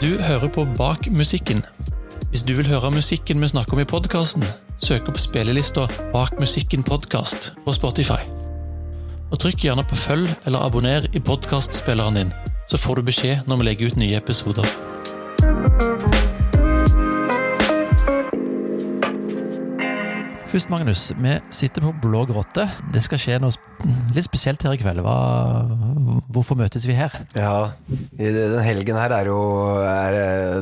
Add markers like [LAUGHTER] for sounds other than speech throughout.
Du hører på Bak musikken. Hvis du vil høre musikken vi snakker om i podkasten, søk opp spillelista Bak musikken podkast på Spotify. Og trykk gjerne på følg eller abonner i podkastspilleren din, så får du beskjed når vi legger ut nye episoder. Først, Magnus, vi sitter på Blå grotte. Det skal skje noe litt spesielt her i kveld. Hva, hvorfor møtes vi her? Ja, den helgen her er jo er,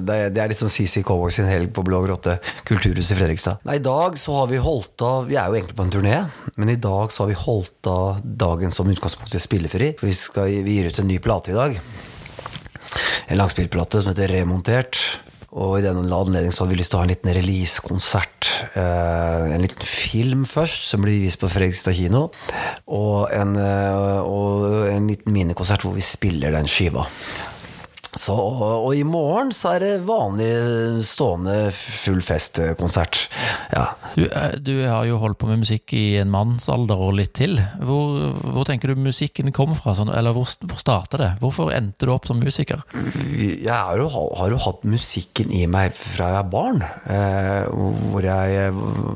Det er, er liksom CC Cowboys sin helg på Blå grotte, kulturhuset i Fredrikstad. Nei, I dag så har vi holdt av Vi er jo egentlig på en turné, men i dag så har vi holdt av dagen som utgangspunkt til spillefri. Vi skal vi gir ut en ny plate i dag. En langspillplate som heter Remontert. Og i den anledning hadde vi lyst til å ha en liten releasekonsert. Eh, en liten film først, som blir vist på Fredrikstad kino. Og en, eh, og en liten minikonsert hvor vi spiller den skiva. Så, og i morgen så er det vanlig stående full fest-konsert. Ja. Du, eh, du, har jo holdt på med musikk i en mannsalder og litt til. Hvor, hvor tenker du musikken kom fra? Sånn, eller hvor, hvor starta det? Hvorfor endte du opp som musiker? Jeg har jo, har jo hatt musikken i meg fra jeg var barn. Eh, hvor jeg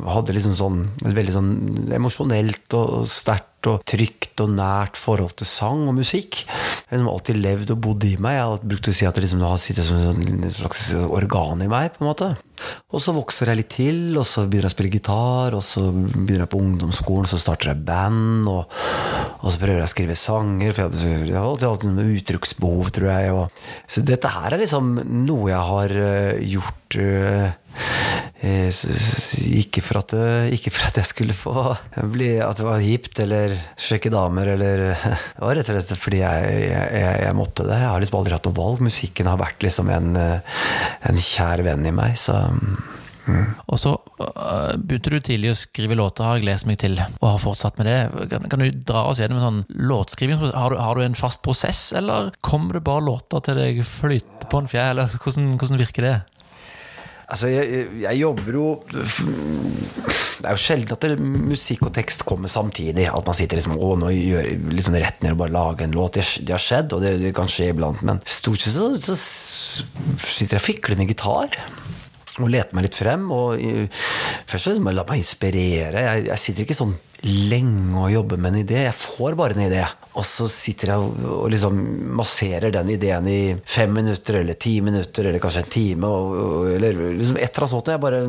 hadde liksom sånn veldig sånn emosjonelt og sterkt og trygt og nært forhold til sang og musikk. Jeg har liksom alltid levd og bodd i meg. Jeg har brukt å si at det liksom har sittet som et slags organ i meg. på en måte. Og så vokser jeg litt til, og så begynner jeg å spille gitar, og så begynner jeg på ungdomsskolen, så starter jeg band, og, og så prøver jeg å skrive sanger, for jeg har alltid hatt noe uttrykksbehov, tror jeg. Og, så dette her er liksom noe jeg har gjort ikke for, at, ikke for at jeg skulle få [LAUGHS] bli, At det var hipt eller sjekke damer eller [LAUGHS] Det var rett og slett fordi jeg, jeg, jeg, måtte det. Jeg har liksom aldri hatt noe valg. Musikken har vært liksom en, en kjær venn i meg. Så Mm. Og så begynte du tidlig å skrive låter, har jeg lest meg til, og har fortsatt med det. Kan, kan du dra oss gjennom en sånn låtskriving? Har du, har du, en fast prosess, eller kommer det bare låter til deg flyter på en fjær, eller hvordan, hvordan virker det? Altså, jeg, jeg, jobber jo Det er jo sjelden at musikk og tekst kommer samtidig. At man sitter liksom Å, nå gjør liksom rett ned og bare lager en låt. Det, har skjedd, og det, det, kan skje iblant. Men stort sett så, så sitter jeg og fikler gitar og lete meg litt frem. Og først og fremst la meg inspirere. Jeg, jeg, sitter ikke sånn lenge og jobber med en idé. Jeg får bare en idé. Og så sitter jeg og, liksom masserer den ideen i fem minutter eller ti minutter eller kanskje en time. Og, eller liksom et eller annet sånt. Bare,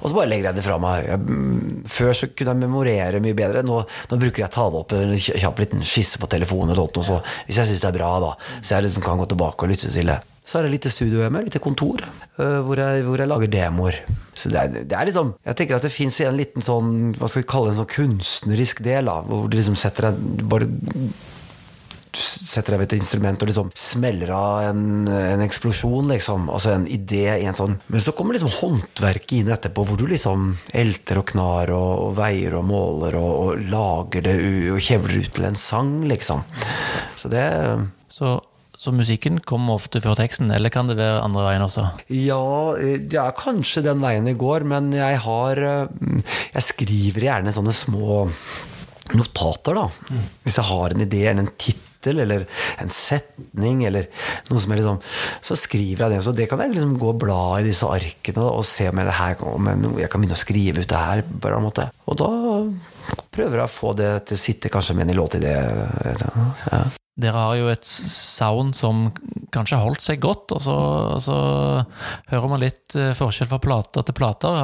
og så bare legger jeg det fra meg. Jeg, før så kunne jeg memorere mye bedre. Nå, nå bruker jeg å ta det opp en kjapp liten skisse på telefonen. Eller noe, så, hvis jeg syns det er bra, da. Så jeg liksom kan gå tilbake og lytte til det. Så har jeg et litt studio hjemme, litt kontor, hvor jeg, hvor jeg lager demoer. Så det er, det er, liksom Jeg tenker at det fins en liten sånn Hva skal vi kalle det, en sånn kunstnerisk del, da, hvor du liksom setter deg bare setter deg ved et instrument og liksom smeller av en, en, eksplosjon, liksom. Altså en idé i en sånn Men så kommer liksom håndverket inn etterpå, hvor du liksom elter og knar og, og veier og måler og, og lager det og kjevler ut til en sang, liksom. Så det Så så musikken kommer ofte før teksten, eller kan det være andre veien også? Ja, det er kanskje den veien det går, men jeg har Jeg skriver gjerne sånne små notater, da. Mm. Hvis jeg har en idé eller en tittel eller en setning eller noe som er liksom Så skriver jeg det. Så det kan jeg liksom gå og bla i disse arkene og se om jeg, her, om jeg kan begynne å skrive ut det her. på en måte. Og da prøver jeg å få det til å sitte kanskje med en låtidé. Ja. Dere har jo et sound som kanskje har holdt seg godt, og så, og så hører man litt eh, forskjell fra plater til plater.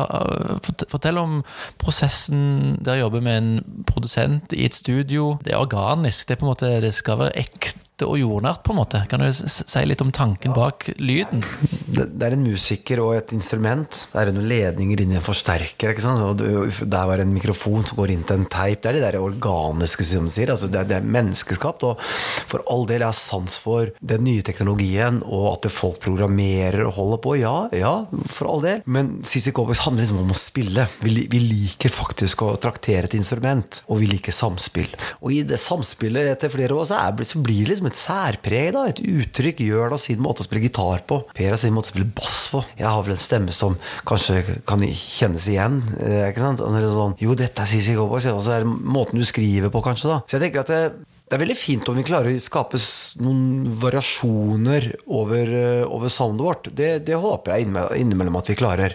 Fortell om prosessen dere jobber med en produsent i et studio. Det er organisk, det, er på en måte, det skal være ekte og jordnært, på en måte. Kan du si litt om tanken bak lyden? Det er en musiker og et instrument. Det er noen ledninger inni en forsterker. ikke sant? Og der var en mikrofon som går inn til en teip. Det er det der organiske, som sier. Altså, det, er, det er menneskeskapt. Og for all del jeg har sans for den nye teknologien, og at folk programmerer og holder på. Ja, ja, for all del. Men CC Cowboys handler liksom om å spille. Vi, vi liker faktisk å traktere et instrument, og vi liker samspill. Og i det samspillet etter flere år så, er, så blir det liksom et særpreg, da, et uttrykk. Gjør da sin måte å spille gitar på. Per har sin måte å spille bass på. Jeg har vel en stemme som kanskje kan kjennes igjen. Eh, ikke sant? Sånn, jo, dette er CC Cowboys, og så er det måten du skriver på, kanskje. da Så jeg tenker at det, Det er veldig fint om vi klarer å skape noen variasjoner over, eh, over soundet vårt. Det, det håper jeg innimellom at vi klarer.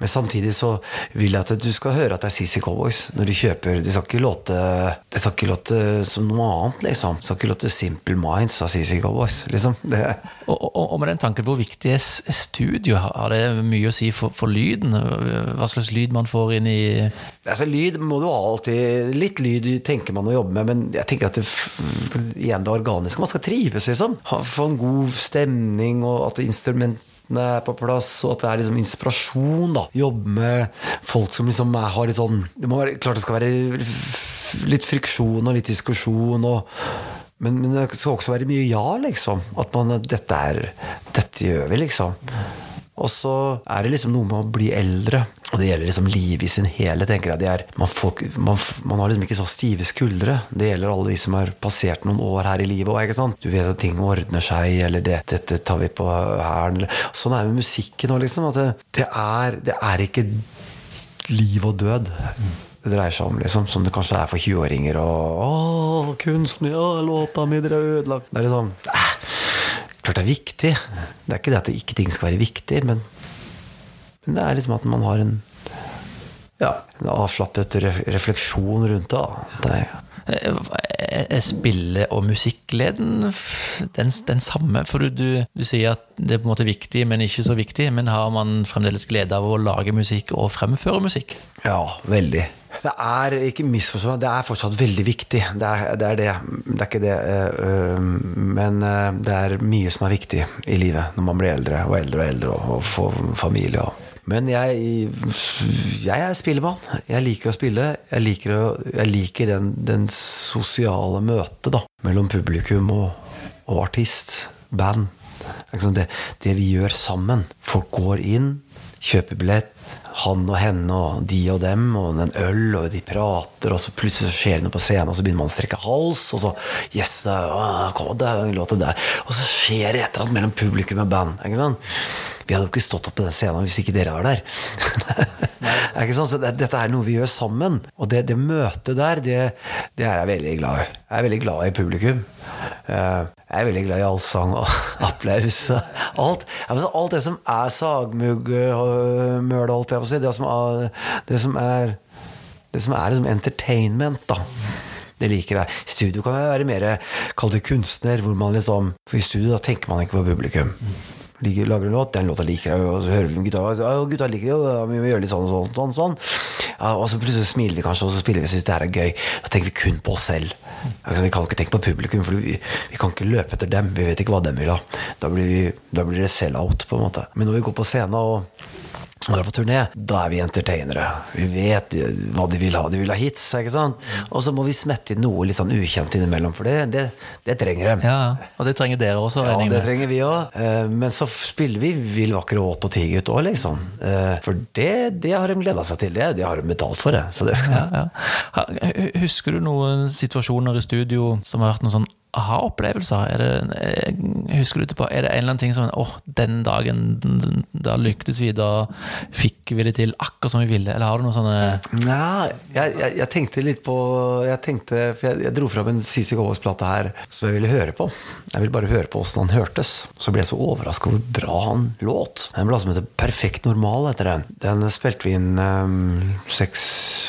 Men samtidig så vil jeg at du skal høre at det er CC Cowboys når du kjøper Det skal ikke låte Det skal ikke låte som noe annet, liksom. Det skal ikke låte Simple Minds av CC Cowboys, liksom. Det, Og, og, og med den tanken, hvor viktig er er studio? Har det mye å si for, for lyden? Hva slags lyd man får inn i Altså, lyd må du alltid Litt lyd tenker man å jobbe med, men jeg tenker at det, igjen det organiske Man skal trives, liksom. Ha- Få en god stemning, og at instrumentene er på plass, og at det er liksom inspirasjon. da Jobbe med folk som liksom har litt sånn Det må være klart det skal være litt friksjon og litt diskusjon. og men, men det skal også være mye ja, liksom. At man Dette er Dette gjør vi, liksom. Og så er det liksom noe med å bli eldre. Og det gjelder liksom livet i sin hele. tenker jeg. Er, man, får, man, man har liksom ikke så stive skuldre. Det gjelder alle de som har passert noen år her i livet. sant? Du vet at ting ordner seg, eller det, 'dette tar vi på hæren'. Sånn er det med musikken òg, liksom. Det, det, er, det er ikke liv og død det dreier seg om, liksom. Som det kanskje er for 20-åringer. Og 'Å, kunsten, ja, låta mi, dere er ødelagt'. Det er liksom eh, Klart det er viktig. Det er ikke det at ikke ting skal være viktig, men, men det er liksom at man har en ja, en avslappet refleksjon rundt det. Det er, spille- og musikkleden den, den samme? For du, du, du sier at det er på en måte viktig, men ikke så viktig. Men har man fremdeles glede av å lage musikk og fremføre musikk? Ja, veldig. Det er ikke misforstå det er fortsatt veldig viktig. Det er det. Er det. det er ikke det. øh, Men øh, det er mye som er viktig i livet når man blir eldre og eldre og eldre og, får familie. Men jeg, jeg er spillemann. Jeg liker å spille. Jeg liker, å, jeg liker den, den sosiale møtet da, mellom publikum og, og artist, band. Det, det vi gjør sammen. Folk går inn, kjøper billett, han og henne og de og dem, og en øl, og de prater, og så plutselig så skjer det noe på scenen, og så begynner man å strekke hals, og så Yes, kom, det en låt der. Og så skjer det et eller annet mellom publikum og band. Ikke sant? Vi hadde jo ikke stått opp på den scenen hvis ikke dere var der. [LAUGHS] Er ikke sant? Så det, dette er noe vi gjør sammen. Og det, det møtet der, det, det er jeg veldig glad i. Jeg er veldig glad i publikum. Eh, Jeg er veldig glad i allsang og [LAUGHS] applaus. Alt, alt det som er sagmugg holdt jeg på å si. Det som er, det som er, det som er liksom entertainment, da. Det liker jeg. I studio kan jeg være mer kall det kunstner, hvor man liksom For i studio da tenker man ikke på publikum. Liker, lager en låt, den låta liker jeg, og så hører vi gutta og gutta liker det, og vi må gjøre litt sånn og sånn, sånn, sånn. Og så plutselig smiler vi kanskje, og så spiller vi og syns det her er gøy. Da tenker vi kun på oss selv. Altså, vi kan ikke tenke på publikum, for vi, vi kan ikke løpe etter dem. Vi vet ikke hva dem vil ha. Da blir, vi, da blir det sell-out, på en måte. Men når vi går på scenen og og er på turné, da er vi entertainere. Vi vet hva de vil ha. De vil ha hits. ikke sant? Og så må vi smette inn noe litt sånn ukjent innimellom, for det, det, det trenger dem. Ja, og det trenger dere også. Ja, det trenger vi òg. Men så spiller vi Vill vakker og våt og tigergutt òg, liksom. Eh, For det, det har de gleda seg til. Det, det har de betalt for, det. Så det skal Ja, ja. Husker du noen situasjoner i studio som har vært noen sånn aha-opplevelser? Er det, eh, husker du etterpå, er det en eller annen ting som åh, den dagen da lyktes vi, da fikk vi det til akkurat som vi ville? Eller har du noen sånne Nei, jeg, jeg, jeg tenkte litt på Jeg tenkte, for jeg, jeg dro fram en CC Cowboys-plate her som jeg ville høre på. Jeg ville bare høre på åssen han hørtes. Så ble jeg så overraska hvor bra han låt. En plate som heter Perfekt normal, heter den. Den spilte vi inn um, seks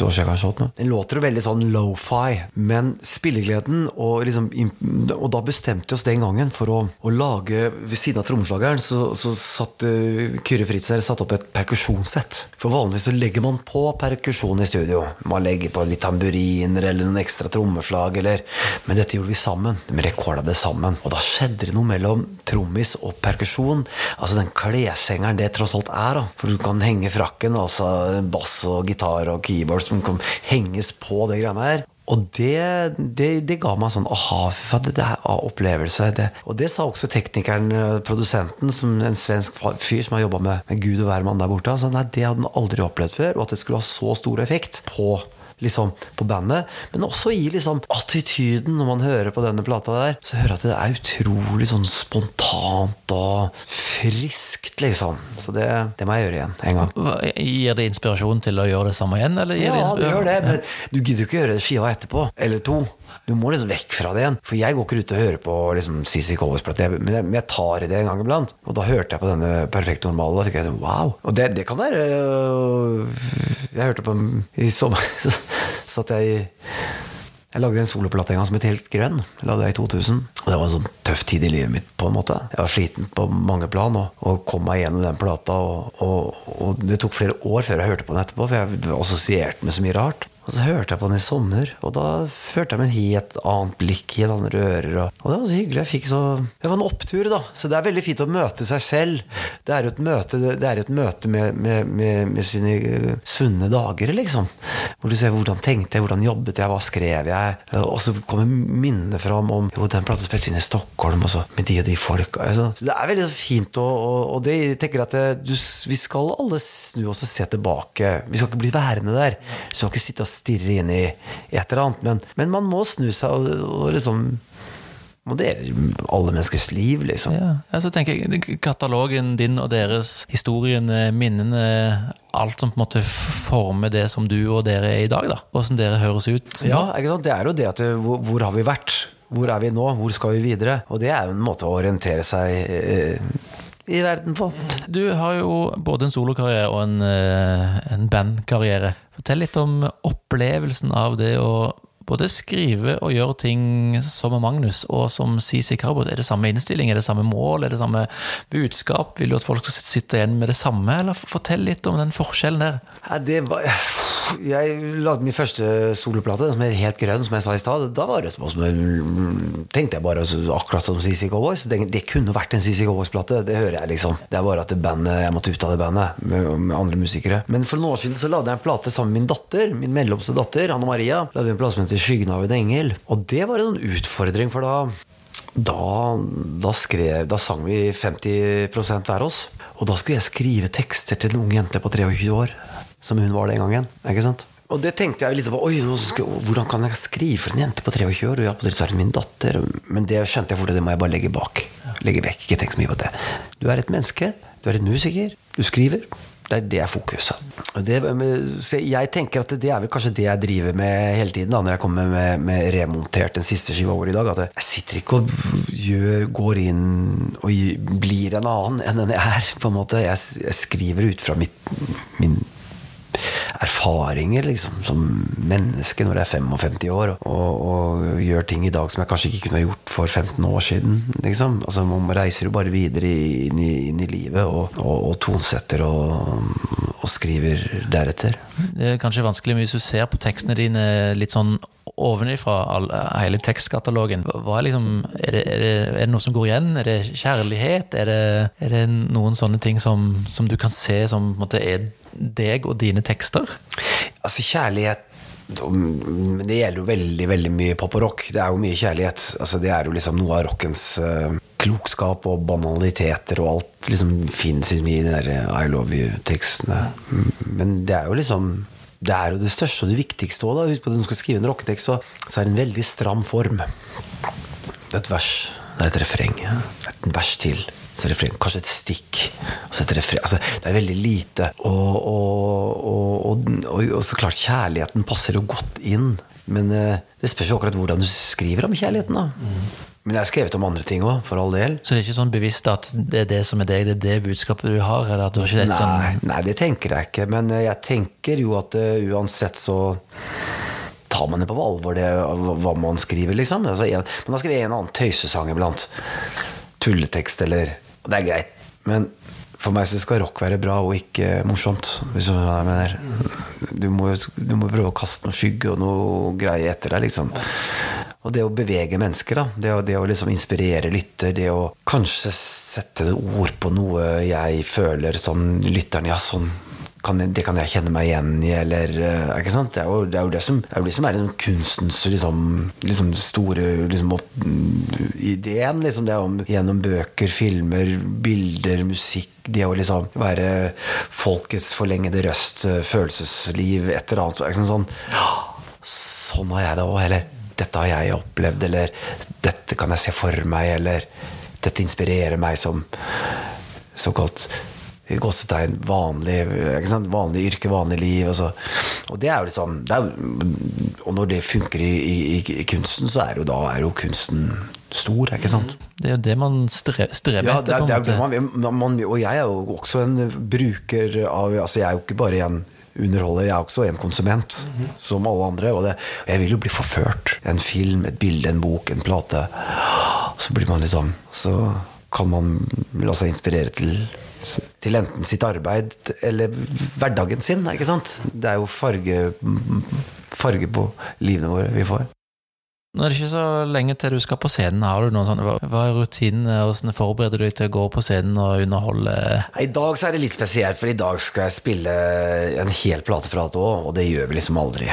år siden, kanskje. Den låter jo veldig sånn lofi, men spillegleden og liksom Og da bestemte vi oss den gangen for å, å lage Ved siden av trommeslageren så, så satt uh, Kyrre Fritz her satt opp et perkusjonssett. For vanligvis så legger man på perkusjon i studio. Man legger på litt tamburiner eller noen ekstra trommeslag, eller Men dette gjorde vi sammen. Vi rekorda det sammen. Og da skjedde det noe mellom trommis og perkusjon. Altså den kleshengeren det tross alt er, da. For du kan henge frakken, altså bass og gitar og keyboard som kan henges på det greiene her. Og det, det, det ga meg sånn aha, faen, det, er opplevelse. Det. Og det sa også teknikeren, eh, produsenten, som en svensk fyr som har jobba med, med Gud og hvermann der borte. Altså, nei, det hadde han aldri opplevd før, og at det skulle ha så stor effekt på liksom på bandet, men også i liksom attityden når man hører på denne plata der, så hører jeg at det er utrolig sånn spontant og friskt, liksom. Så det, det må jeg gjøre igjen en gang. Gir det inspirasjon til å gjøre det samme igjen? Ja, det gjør det, men du gidder jo ikke gjøre det skiva etterpå. Eller to. Du må liksom vekk fra det igjen. For jeg går ikke ut og hører på liksom CC Covers-plate, men, jeg- jeg tar i det en gang iblant. Og da hørte jeg på denne Perfekt normale, og da fikk jeg sånn wow. Og det, det kan være øh, Jeg hørte på den i sommer, [LAUGHS] så at jeg jeg lagde en soloplate en gang som het Helt grønn. La lagde jeg i 2000. Og det var en sånn tøff tid i livet mitt, på en måte. Jeg var sliten på mange plan og, og kom meg gjennom den plata. Og, og, og det tok flere år før jeg hørte på den etterpå, for jeg assosierte assosiert med så mye rart. Og så hørte jeg på den i sommer, og da følte jeg med et helt annet blikk, i andre ører. Og, det var så hyggelig. Jeg fikk så Det var en opptur, da. Så det er veldig fint å møte seg selv. Det er jo et møte, jo et møte med, med, med, med sine eh, svunne dager, liksom. Hvor du ser hvordan tenkte jeg, hvordan jobbet jeg, hva skrev jeg? Og så kommer minnene fram om Jo, den plata spilte inn i Stockholm, og så med de og de folka. Altså. Så det er veldig fint, og, og, og det jeg tenker at det, du, vi skal alle snu oss og se tilbake. Vi skal ikke bli værende der. Vi skal ikke sitte og stirre inn i et eller annet, men, men man må snu seg og, og liksom modere alle menneskers liv, liksom. Ja, så tenker jeg Katalogen din og deres, historiene, minnene, alt som på en måte former det som du og dere er i dag. da Åssen dere høres ut. Ja, ikke sant? det er jo det at hvor, hvor har vi vært? Hvor er vi nå? Hvor skal vi videre? Og det er jo en måte å orientere seg eh, i verden på. Du har jo både en solokarriere og en, eh, en bandkarriere. Fortell litt om opplevelsen av det å både skrive og gjøre ting som Magnus og som CC Carbot. Er det samme innstilling, er det samme mål, er det samme budskap? Vil du at folk skal sitte igjen med det samme, eller fortell litt om den forskjellen der? Ja, var, jeg lagde min første soloplate, som er helt grønn, som jeg sa i stad. Da var det som, tenkte jeg bare akkurat som CC Cowboys. Det, det kunne vært en CC Cowboys-plate, det hører jeg liksom. Det er bare at bandet, jeg måtte ut av det bandet med, med andre musikere. Men for noen år siden så lagde jeg en plate sammen med min datter, min mellomste datter, Anne Maria. Lagde en plate som heter 'Skyggen av en engel'. Og det var en utfordring, for da da, da, skrev, da sang vi 50 hver oss. Og da skulle jeg skrive tekster til en ung jente på 23 år. Som hun var den gangen. Ikke sant? Og det tenkte jeg liksom Oi, hvordan kan jeg skrive for en jente på 23 år? Ja, på det er min datter. Men det skjønte jeg fort, det må jeg bare legge bak. Legge vekk. Ikke tenk så mye på det. Du er et menneske. Du er en musiker. Du skriver. Det er det fokuset. Det, jeg tenker at det er vel kanskje det jeg driver med hele tiden, da, når jeg kommer med, med remontert den siste skiva vår i dag. At jeg sitter ikke og gjør, går inn og blir en annen enn den jeg er. på en måte. Jeg, jeg skriver ut fra mitt, min erfaringer liksom, som menneske når jeg er 55 år, og, og gjør ting i dag som jeg kanskje ikke kunne gjort for 15 år siden. Liksom. Altså, man reiser jo bare videre inn i, inn i livet og, og, og tonsetter og, og skriver deretter. Det er kanskje vanskelig, men hvis du ser på tekstene dine litt sånn ovenifra hele tekstkatalogen, er liksom er det, er, det, er det noe som går igjen? Er det kjærlighet? Er det, det noen sånne ting som, som du kan se som måte er deg og dine tekster? Altså, kjærlighet det gjelder jo veldig veldig mye pop og rock. Det er jo mye kjærlighet. Altså, det er jo liksom noe av rockens uh, klokskap og banaliteter og alt liksom finnes i de der I love you-tekstene. Men det er jo liksom Det er jo det største og det viktigste òg. Husk på at når du skal skrive en rocketekst, så, så er det en veldig stram form. Det er et vers, det er et refreng. Et vers til. Så refreng, kanskje et stikk. Og så et refreng. Altså, det er veldig lite. Og, og, og, så klart, kjærligheten passer jo godt inn. Men eh, det spørs jo akkurat hvordan du skriver om kjærligheten. da Men jeg har skrevet om andre ting òg, for all del. Så det er ikke sånn bevisst at det er det som er deg, det er det budskapet du har? Eller at du har ikke et Nei, sånn nei, det tenker jeg ikke. Men eh, jeg tenker jo at eh, uansett så tar man det på alvor, det, hva man skriver, liksom. Altså, en, man har skrevet en og annen tøysesang iblant. Tulletekst eller Og det er greit. Men for meg så skal rock være bra og ikke morsomt. Hvis du hva jeg mener. Du må du må prøve å kaste noe skygge og noe greie etter deg, liksom. Og det å bevege mennesker, da. Det å, det å liksom inspirere lytter. Det å kanskje sette ord på noe jeg føler som lytteren Ja, sånn kan, det kan jeg kjenne meg igjen i, eller eh, Ikke sant? Det er jo det, er jo det, som, det, er jo det som er liksom kunstens liksom, liksom store liksom, opp, mm, ideen. Liksom, det om, gjennom bøker, filmer, bilder, musikk. Det å liksom være folkets forlengede røst, eh, følelsesliv, et eller annet. Sant, sånn, sånn har jeg det òg. Eller dette har jeg opplevd. Eller dette kan jeg se for meg. Eller dette inspirerer meg som såkalt gåsetegn vanlig, vanlig yrke, vanlig liv. Og, så. og det er jo liksom er, Og når det funker i, i, i kunsten, så er jo da er jo kunsten stor, ikke sant? Det er jo det man stre strever Ja, etter. det er, det er man, man, og jeg er jo også en bruker av Altså, jeg er jo ikke bare en underholder, jeg er også en konsument, som alle andre. Og, det, og jeg vil jo bli forført. En film, et bilde, en bok, en plate. Så blir man liksom Så kan man la seg inspirere til til enten sitt arbeid eller hverdagen sin. ikke sant? Det er jo farge, farge på livene våre vi får. Nå er det ikke så lenge til du skal på scenen. Har du noen sånne, hva- er rutinene? Hvordan forbereder du deg til å gå på scenen og underholde? I dag så er det litt spesielt, for i dag skal jeg spille en hel plate fra til og det gjør vi liksom aldri.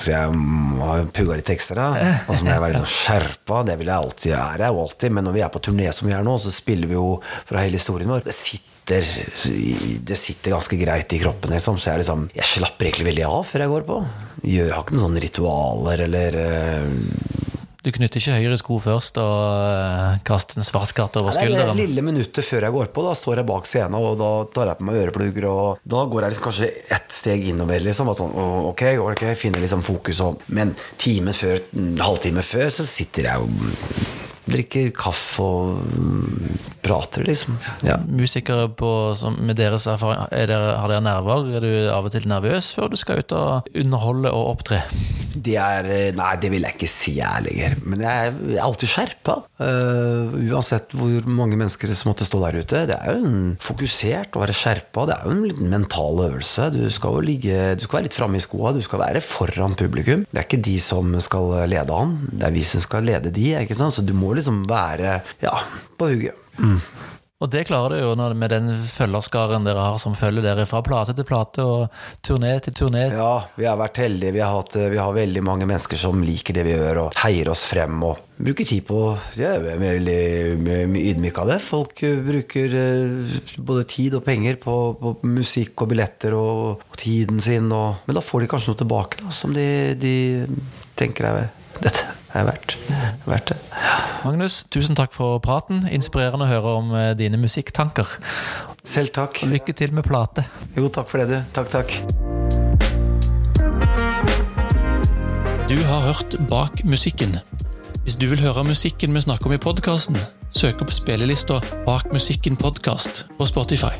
Så jeg har pugga litt ekstra, og så må jeg være sånn skjerpa. Det vil jeg alltid være, og alltid, men når vi er på turné som vi er nå, så spiller vi jo fra hele historien vår. Det sitter, det sitter ganske greit i kroppen, liksom. Så jeg, liksom, jeg slapper egentlig veldig av før jeg går på. Jeg har ikke noen sånne ritualer eller eh, Du knytter ikke høyre sko først og eh, kaster en svart katt over skulderen? Det er det lille minuttet før jeg går på. Da står jeg bak scenen, og da tar jeg på meg øreplugger. Og da går jeg liksom kanskje ett steg innover. Liksom, og sånn, ok, ok, finner liksom fokus og Men timen før, en halvtime før, så sitter jeg og drikker kaffe og prater, liksom. Ja. Musikere på, som, med deres erfaring, er dere, har dere nerver? Er du av og til nervøs før du skal ut og underholde og opptre? Det er Nei, det vil jeg ikke si jeg er lenger. Men jeg er, alltid skjerpa. Uh, uansett hvor mange mennesker som måtte stå der ute. Det er jo en fokusert å være skjerpa. Det er jo en liten mental øvelse. Du skal jo ligge Du skal være litt framme i skoa. Du skal være foran publikum. Det er ikke de som skal lede han. Det er vi som skal lede de. Ikke sant? Så du må liksom være ja, på hugget. Og det klarer du jo med den følgerskaren dere har som følger dere fra plate til plate og turné til turné. Ja, vi har vært heldige. Vi har, hatt, vi har veldig mange mennesker som liker det vi gjør, og heier oss frem. Og bruker tid på Jeg er veldig ydmyk av det. Folk eh, bruker eh, både tid og penger på, på musikk og billetter og, og tiden sin. Og, men da får de kanskje noe tilbake da, som de, de tenker er dette er verdt, verdt det. Magnus, tusen takk for praten. Inspirerende å høre om eh, dine musikktanker. Selv takk. Og lykke til med plate. Jo, takk for det, du. Takk, takk. Du har hørt Bak musikken. Hvis du vil høre musikken vi snakker om i podkasten, søk opp spillelista Bak musikken podkast på Spotify.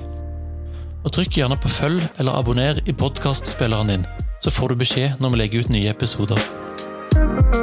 Og trykk gjerne på følg eller abonner i podkastspilleren din, så får du beskjed når vi legger ut nye episoder.